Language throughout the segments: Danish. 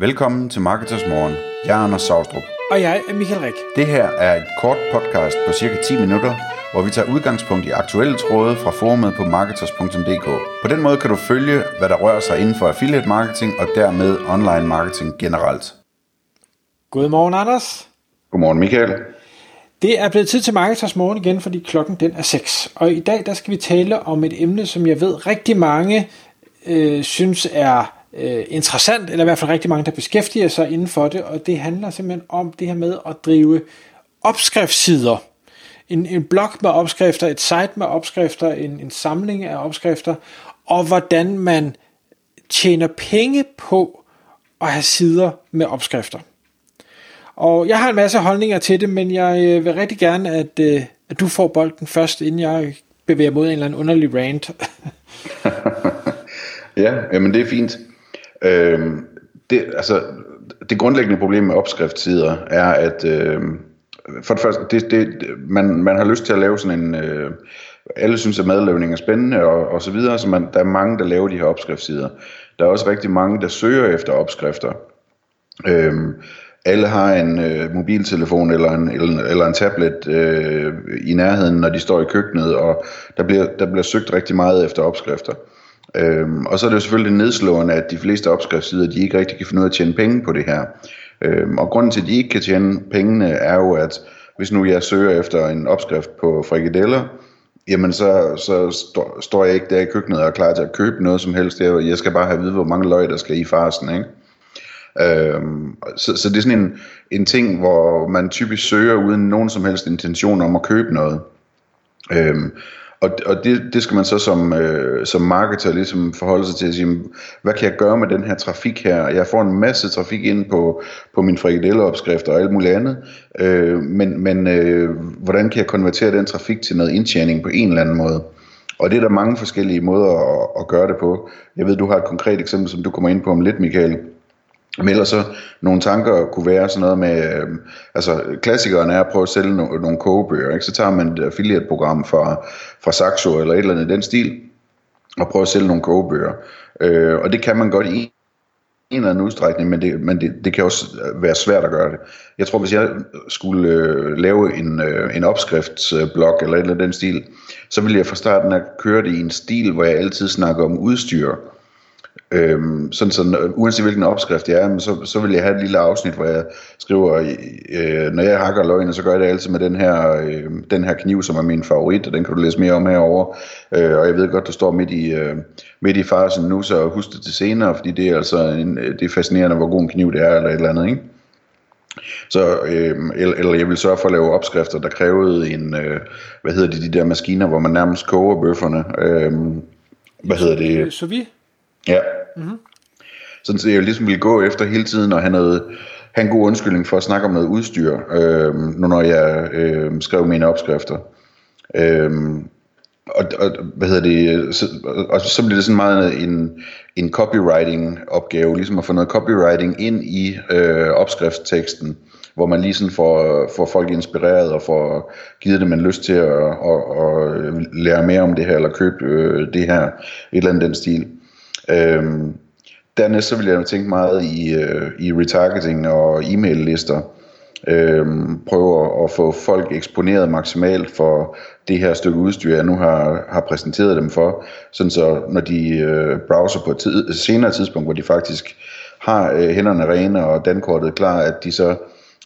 Velkommen til Marketers Morgen. Jeg er Anders Saustrup. Og jeg er Michael Rik. Det her er et kort podcast på cirka 10 minutter, hvor vi tager udgangspunkt i aktuelle tråde fra forumet på marketers.dk. På den måde kan du følge, hvad der rører sig inden for affiliate marketing og dermed online marketing generelt. Godmorgen, Anders. Godmorgen, Michael. Det er blevet tid til Marketers Morgen igen, fordi klokken den er 6. Og i dag der skal vi tale om et emne, som jeg ved rigtig mange øh, synes er øh, interessant, eller i hvert fald rigtig mange, der beskæftiger sig inden for det, og det handler simpelthen om det her med at drive opskriftsider. En, en blog med opskrifter, et site med opskrifter, en, en samling af opskrifter, og hvordan man tjener penge på at have sider med opskrifter. Og jeg har en masse holdninger til det, men jeg øh, vil rigtig gerne, at, øh, at du får bolden først, inden jeg bevæger mod en eller anden underlig rant. ja, jamen det er fint. Øhm, det, altså, det grundlæggende problem med opskriftsider er, at øh, for det første, det, det, man, man har lyst til at lave sådan en... Øh, alle synes, at madlavning er spændende og, og så videre, så man, der er mange, der laver de her opskriftsider. Der er også rigtig mange, der søger efter opskrifter. Øhm, alle har en øh, mobiltelefon eller en, eller, eller en tablet øh, i nærheden, når de står i køkkenet, og der bliver, der bliver søgt rigtig meget efter opskrifter. Øhm, og så er det jo selvfølgelig nedslående, at de fleste opskriftsider, de ikke rigtig kan finde ud af at tjene penge på det her. Øhm, og grunden til, at de ikke kan tjene pengene, er jo, at hvis nu jeg søger efter en opskrift på frikadeller, jamen så, så står, står jeg ikke der i køkkenet og er klar til at købe noget som helst. Jeg skal bare have at vide, hvor mange løg, der skal i farsen, ikke? Øhm, så, så det er sådan en, en ting, hvor man typisk søger uden nogen som helst intention om at købe noget. Øhm, og, og det, det skal man så som, øh, som marketer ligesom forholde sig til at sige, hvad kan jeg gøre med den her trafik her? Jeg får en masse trafik ind på, på min frikadelleopskrifter og alt muligt andet, øh, men, men øh, hvordan kan jeg konvertere den trafik til noget indtjening på en eller anden måde? Og det er der mange forskellige måder at, at gøre det på. Jeg ved, du har et konkret eksempel, som du kommer ind på om lidt, Michael. Men ellers så nogle tanker kunne være sådan noget med, øh, altså klassikeren er at prøve at sælge no, nogle kogebøger, ikke? så tager man et affiliate-program fra, fra Saxo eller et eller andet i den stil, og prøver at sælge nogle kogebøger. Øh, og det kan man godt i en eller anden udstrækning, men, det, men det, det kan også være svært at gøre det. Jeg tror, hvis jeg skulle øh, lave en, øh, en opskriftsblog eller et eller andet den stil, så ville jeg fra starten af køre det i en stil, hvor jeg altid snakker om udstyr, Øhm, sådan sådan, uanset hvilken opskrift jeg er, så, så vil jeg have et lille afsnit, hvor jeg skriver, øh, når jeg hakker løgene, så gør jeg det altid med den her, øh, den her kniv, som er min favorit, og den kan du læse mere om herover. Øh, og jeg ved godt, du står midt i, øh, midt i farsen nu, så husk det til senere, fordi det er altså en, det er fascinerende, hvor god en kniv det er, eller et eller andet, ikke? Så, øh, eller, eller jeg vil sørge for at lave opskrifter, der krævede en, øh, hvad hedder det, de der maskiner, hvor man nærmest koger bøfferne. Øh, hvad hedder det? Så vi? Ja. Mm-hmm. Sådan så jeg ligesom ville gå efter hele tiden og have, noget, have en god undskyldning for at snakke om noget udstyr, øh, nu når jeg øh, skrev mine opskrifter. Øh, og, og, hvad hedder det, så, og så bliver det sådan meget en, en copywriting opgave, ligesom at få noget copywriting ind i øh, opskriftsteksten, hvor man lige sådan får, får folk inspireret og får givet dem en lyst til at, at, at lære mere om det her, eller købe øh, det her, et eller andet den stil. Øhm, dernæst så vil jeg tænke meget i, øh, i retargeting og e-mail lister. Øhm, prøve at få folk eksponeret maksimalt for det her stykke udstyr, jeg nu har, har præsenteret dem for, sådan så når de øh, browser på et tid, senere tidspunkt, hvor de faktisk har øh, hænderne rene og dankortet klar, at de så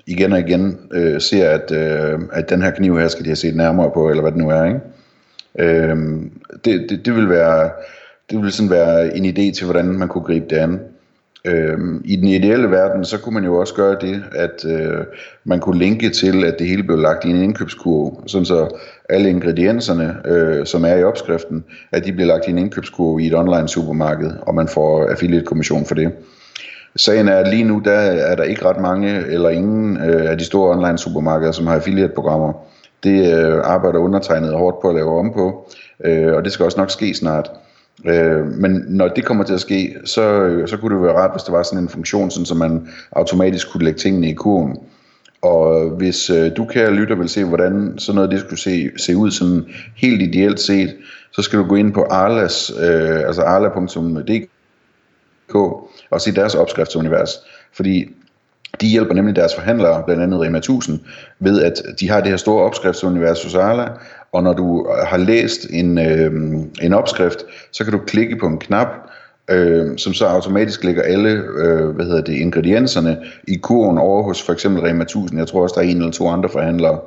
igen og igen øh, ser, at, øh, at den her kniv her skal de have set nærmere på, eller hvad det nu er. Ikke? Øhm, det, det, det vil være det ville sådan være en idé til, hvordan man kunne gribe det an. Øhm, I den ideelle verden, så kunne man jo også gøre det, at øh, man kunne linke til, at det hele blev lagt i en indkøbskurve, sådan så alle ingredienserne, øh, som er i opskriften, at de bliver lagt i en indkøbskurve i et online supermarked, og man får affiliate-kommission for det. Sagen er, at lige nu der er der ikke ret mange eller ingen øh, af de store online supermarkeder, som har affiliate-programmer. Det øh, arbejder undertegnet hårdt på at lave om på, øh, og det skal også nok ske snart. Øh, men når det kommer til at ske, så, øh, så kunne det være rart, hvis der var sådan en funktion, sådan, så man automatisk kunne lægge tingene i kurven. Og hvis øh, du kære lytter, vil se, hvordan sådan noget det skulle se, se ud sådan helt ideelt set, så skal du gå ind på Arlas, øh, altså arla.dk og se deres opskriftsunivers. fordi de hjælper nemlig deres forhandlere, blandt andet Rema 1000, ved at de har det her store opskriftsunivers hos Arla, og når du øh, har læst en, øh, en opskrift, så kan du klikke på en knap, øh, som så automatisk lægger alle øh, hvad hedder det, ingredienserne i kurven over hos for eksempel Rema 1000. Jeg tror også, der er en eller to andre forhandlere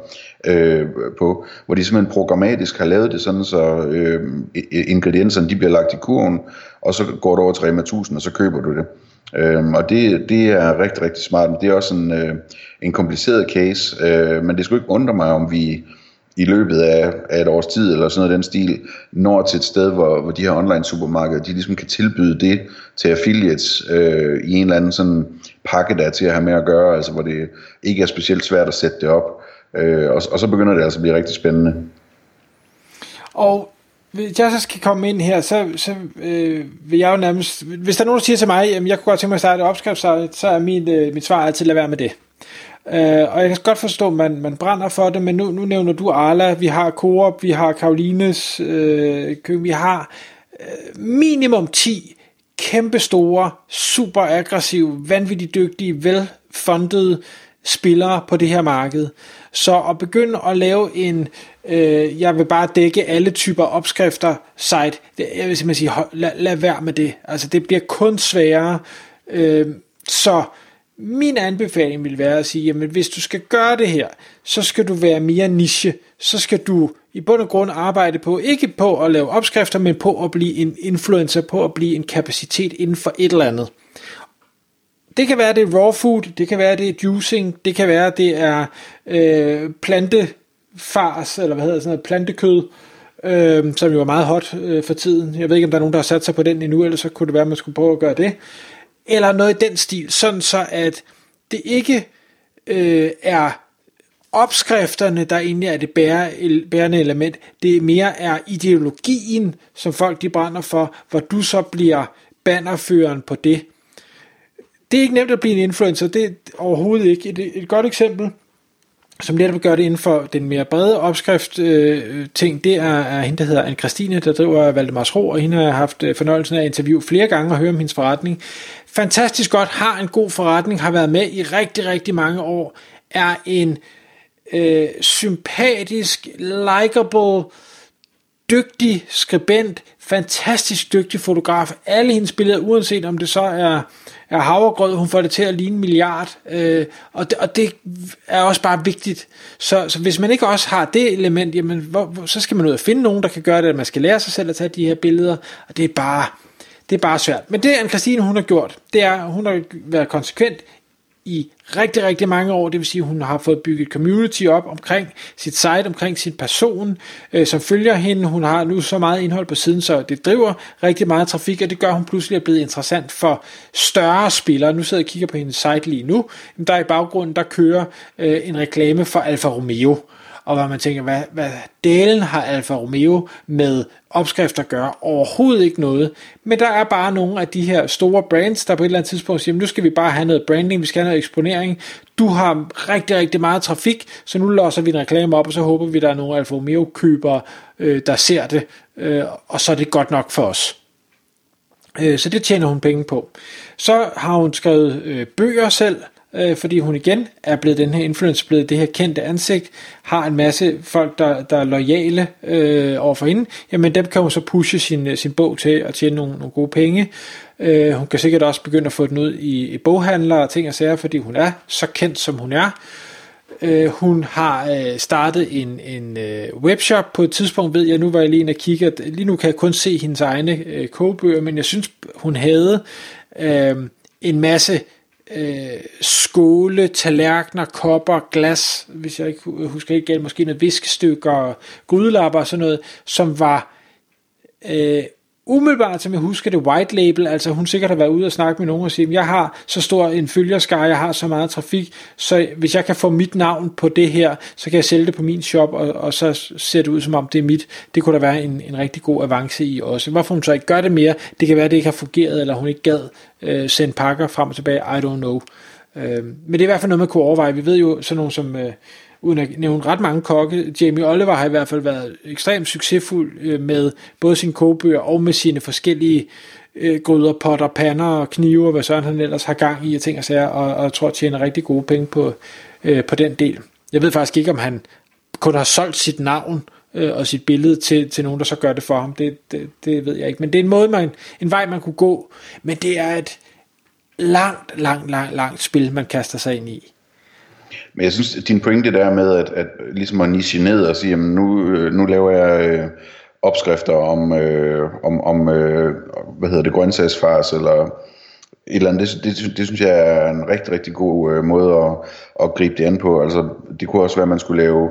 øh, på, hvor de simpelthen programmatisk har lavet det sådan, så øh, ingredienserne de bliver lagt i kurven, og så går du over til Rema 1000, og så køber du det. Øhm, og det, det er rigtig, rigtig smart. men Det er også en, øh, en kompliceret case, øh, men det skulle ikke undre mig, om vi i løbet af, af et års tid, eller sådan noget den stil, når til et sted, hvor, hvor de her online supermarkeder, de ligesom kan tilbyde det til affiliates øh, i en eller anden sådan pakke, der er til at have med at gøre, altså hvor det ikke er specielt svært at sætte det op. Øh, og, og så begynder det altså at blive rigtig spændende. Og hvis jeg så skal komme ind her, så, så øh, vil jeg jo nærmest... Hvis der er nogen, der siger til mig, at jeg kunne godt tænke mig at starte et opskrift, så, så er min, øh, mit svar altid at lade være med det. Øh, og jeg kan godt forstå, at man, man brænder for det, men nu, nu nævner du Arla, vi har Coop, vi har Karolines øh, vi har øh, minimum 10 kæmpe store, super aggressive, vanvittigt dygtige, velfundede spillere på det her marked. Så at begynde at lave en, øh, jeg vil bare dække alle typer opskrifter site, det, jeg vil simpelthen sige, lad, lad være med det. Altså det bliver kun sværere. Øh, så min anbefaling vil være at sige, jamen hvis du skal gøre det her, så skal du være mere niche. Så skal du i bund og grund arbejde på, ikke på at lave opskrifter, men på at blive en influencer, på at blive en kapacitet inden for et eller andet. Det kan være, det er raw food, det kan være, det er juicing, det kan være, det er øh, plantefars, eller hvad hedder sådan noget, plantekød, øh, som jo er meget hot øh, for tiden. Jeg ved ikke, om der er nogen, der har sat sig på den endnu, eller så kunne det være, at man skulle prøve at gøre det. Eller noget i den stil, sådan så at det ikke øh, er opskrifterne, der egentlig er det bærende element. Det mere er ideologien, som folk de brænder for, hvor du så bliver bannerføreren på det det er ikke nemt at blive en influencer, det er overhovedet ikke. Et, et godt eksempel, som netop gør det inden for den mere brede opskrift øh, ting, det er, er hende, der hedder anne Christine, der driver Valdemars Ro, og hende har haft øh, fornøjelsen af at interviewe flere gange og høre om hendes forretning. Fantastisk godt, har en god forretning, har været med i rigtig, rigtig mange år, er en øh, sympatisk, likable, dygtig skribent, fantastisk dygtig fotograf. Alle hendes billeder, uanset om det så er er havregrød, hun får det til at ligne en milliard, øh, og, det, og det er også bare vigtigt. Så, så hvis man ikke også har det element, jamen, hvor, hvor, så skal man ud og finde nogen, der kan gøre det, at man skal lære sig selv at tage de her billeder, og det er bare, det er bare svært. Men det, anne Christine hun har gjort, det er, hun har været konsekvent i rigtig, rigtig mange år. Det vil sige, at hun har fået bygget community op omkring sit site, omkring sin person, øh, som følger hende. Hun har nu så meget indhold på siden, så det driver rigtig meget trafik, og det gør, at hun pludselig er blevet interessant for større spillere. Nu sidder jeg og kigger på hendes site lige nu. Der er i baggrunden, der kører øh, en reklame for Alfa Romeo og hvor man tænker, hvad, hvad delen har Alfa Romeo med opskrifter at gøre? Overhovedet ikke noget. Men der er bare nogle af de her store brands, der på et eller andet tidspunkt siger, nu skal vi bare have noget branding, vi skal have noget eksponering. Du har rigtig, rigtig meget trafik, så nu låser vi en reklame op, og så håber vi, der er nogle Alfa Romeo købere, øh, der ser det, øh, og så er det godt nok for os. Øh, så det tjener hun penge på. Så har hun skrevet øh, bøger selv, øh, fordi hun igen er blevet den her influencer, blevet det her kendte ansigt, har en masse folk, der, der er lojale øh, overfor hende, jamen dem kan hun så pushe sin, øh, sin bog til at tjene nogle, nogle gode penge. Øh, hun kan sikkert også begynde at få den ud i, i boghandlere og ting og sager, fordi hun er så kendt, som hun er. Øh, hun har øh, startet en, en øh, webshop på et tidspunkt, ved jeg, nu var jeg lige inde og kigge, lige nu kan jeg kun se hendes egne øh, kogebøger, men jeg synes, hun havde øh, en masse øh, skåle, tallerkener, kopper, glas, hvis jeg ikke husker helt galt, måske noget viskestykker, grydelapper og sådan noget, som var øh, umiddelbart, som jeg husker det, white label, altså hun sikkert har været ude og snakke med nogen og sige, jeg har så stor en følgerskare, jeg har så meget trafik, så hvis jeg kan få mit navn på det her, så kan jeg sælge det på min shop, og, og så ser det ud som om det er mit. Det kunne da være en, en rigtig god avance i også. Hvorfor hun så ikke gør det mere, det kan være, det ikke har fungeret, eller hun ikke gad øh, sende pakker frem og tilbage, I don't know. Øh, men det er i hvert fald noget, man kunne overveje. Vi ved jo sådan nogle som... Øh, uden at nævne ret mange kokke. Jamie Oliver har i hvert fald været ekstremt succesfuld øh, med både sine kogebøger og med sine forskellige øh, gryder, potter, pander og knive, og hvad sådan han ellers har gang i, og ting og sager, og, og jeg tror, tjener rigtig gode penge på, øh, på den del. Jeg ved faktisk ikke, om han kun har solgt sit navn øh, og sit billede til, til nogen, der så gør det for ham. Det, det, det ved jeg ikke. Men det er en måde, man, en vej, man kunne gå. Men det er et langt, langt, langt, langt spil, man kaster sig ind i. Men jeg synes, din pointe der med, at, at ligesom at niche ned og sige, jamen nu, øh, nu laver jeg øh, opskrifter om, øh, om, om øh, hvad hedder det, grøntsagsfars, eller et eller andet, det, det, det synes jeg er en rigtig, rigtig god øh, måde at, at gribe det an på. Altså, det kunne også være, at man skulle lave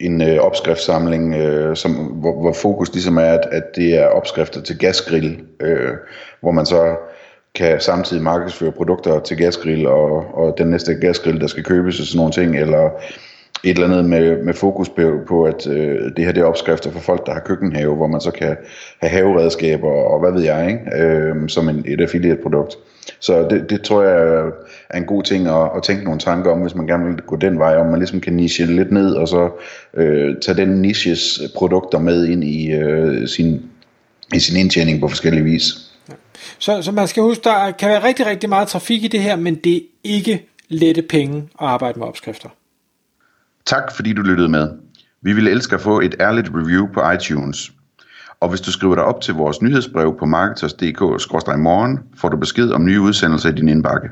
en øh, opskriftssamling, øh, som, hvor, hvor fokus ligesom er, at, at det er opskrifter til gasgrill, øh, hvor man så kan samtidig markedsføre produkter til gasgrill og, og den næste gasgrill, der skal købes og sådan nogle ting, eller et eller andet med, med fokus på, på at øh, det her det er opskrifter for folk, der har køkkenhave, hvor man så kan have haveredskaber og hvad ved jeg, ikke? Øh, som en, et affiliate-produkt. Så det, det tror jeg er en god ting at, at tænke nogle tanker om, hvis man gerne vil gå den vej, om man ligesom kan niche lidt ned, og så øh, tage den niches produkter med ind i, øh, sin, i sin indtjening på forskellige vis. Så, så man skal huske, der kan være rigtig, rigtig meget trafik i det her, men det er ikke lette penge at arbejde med opskrifter. Tak fordi du lyttede med. Vi ville elske at få et ærligt review på iTunes. Og hvis du skriver dig op til vores nyhedsbrev på marketers.dk-morgen, får du besked om nye udsendelser i din indbakke.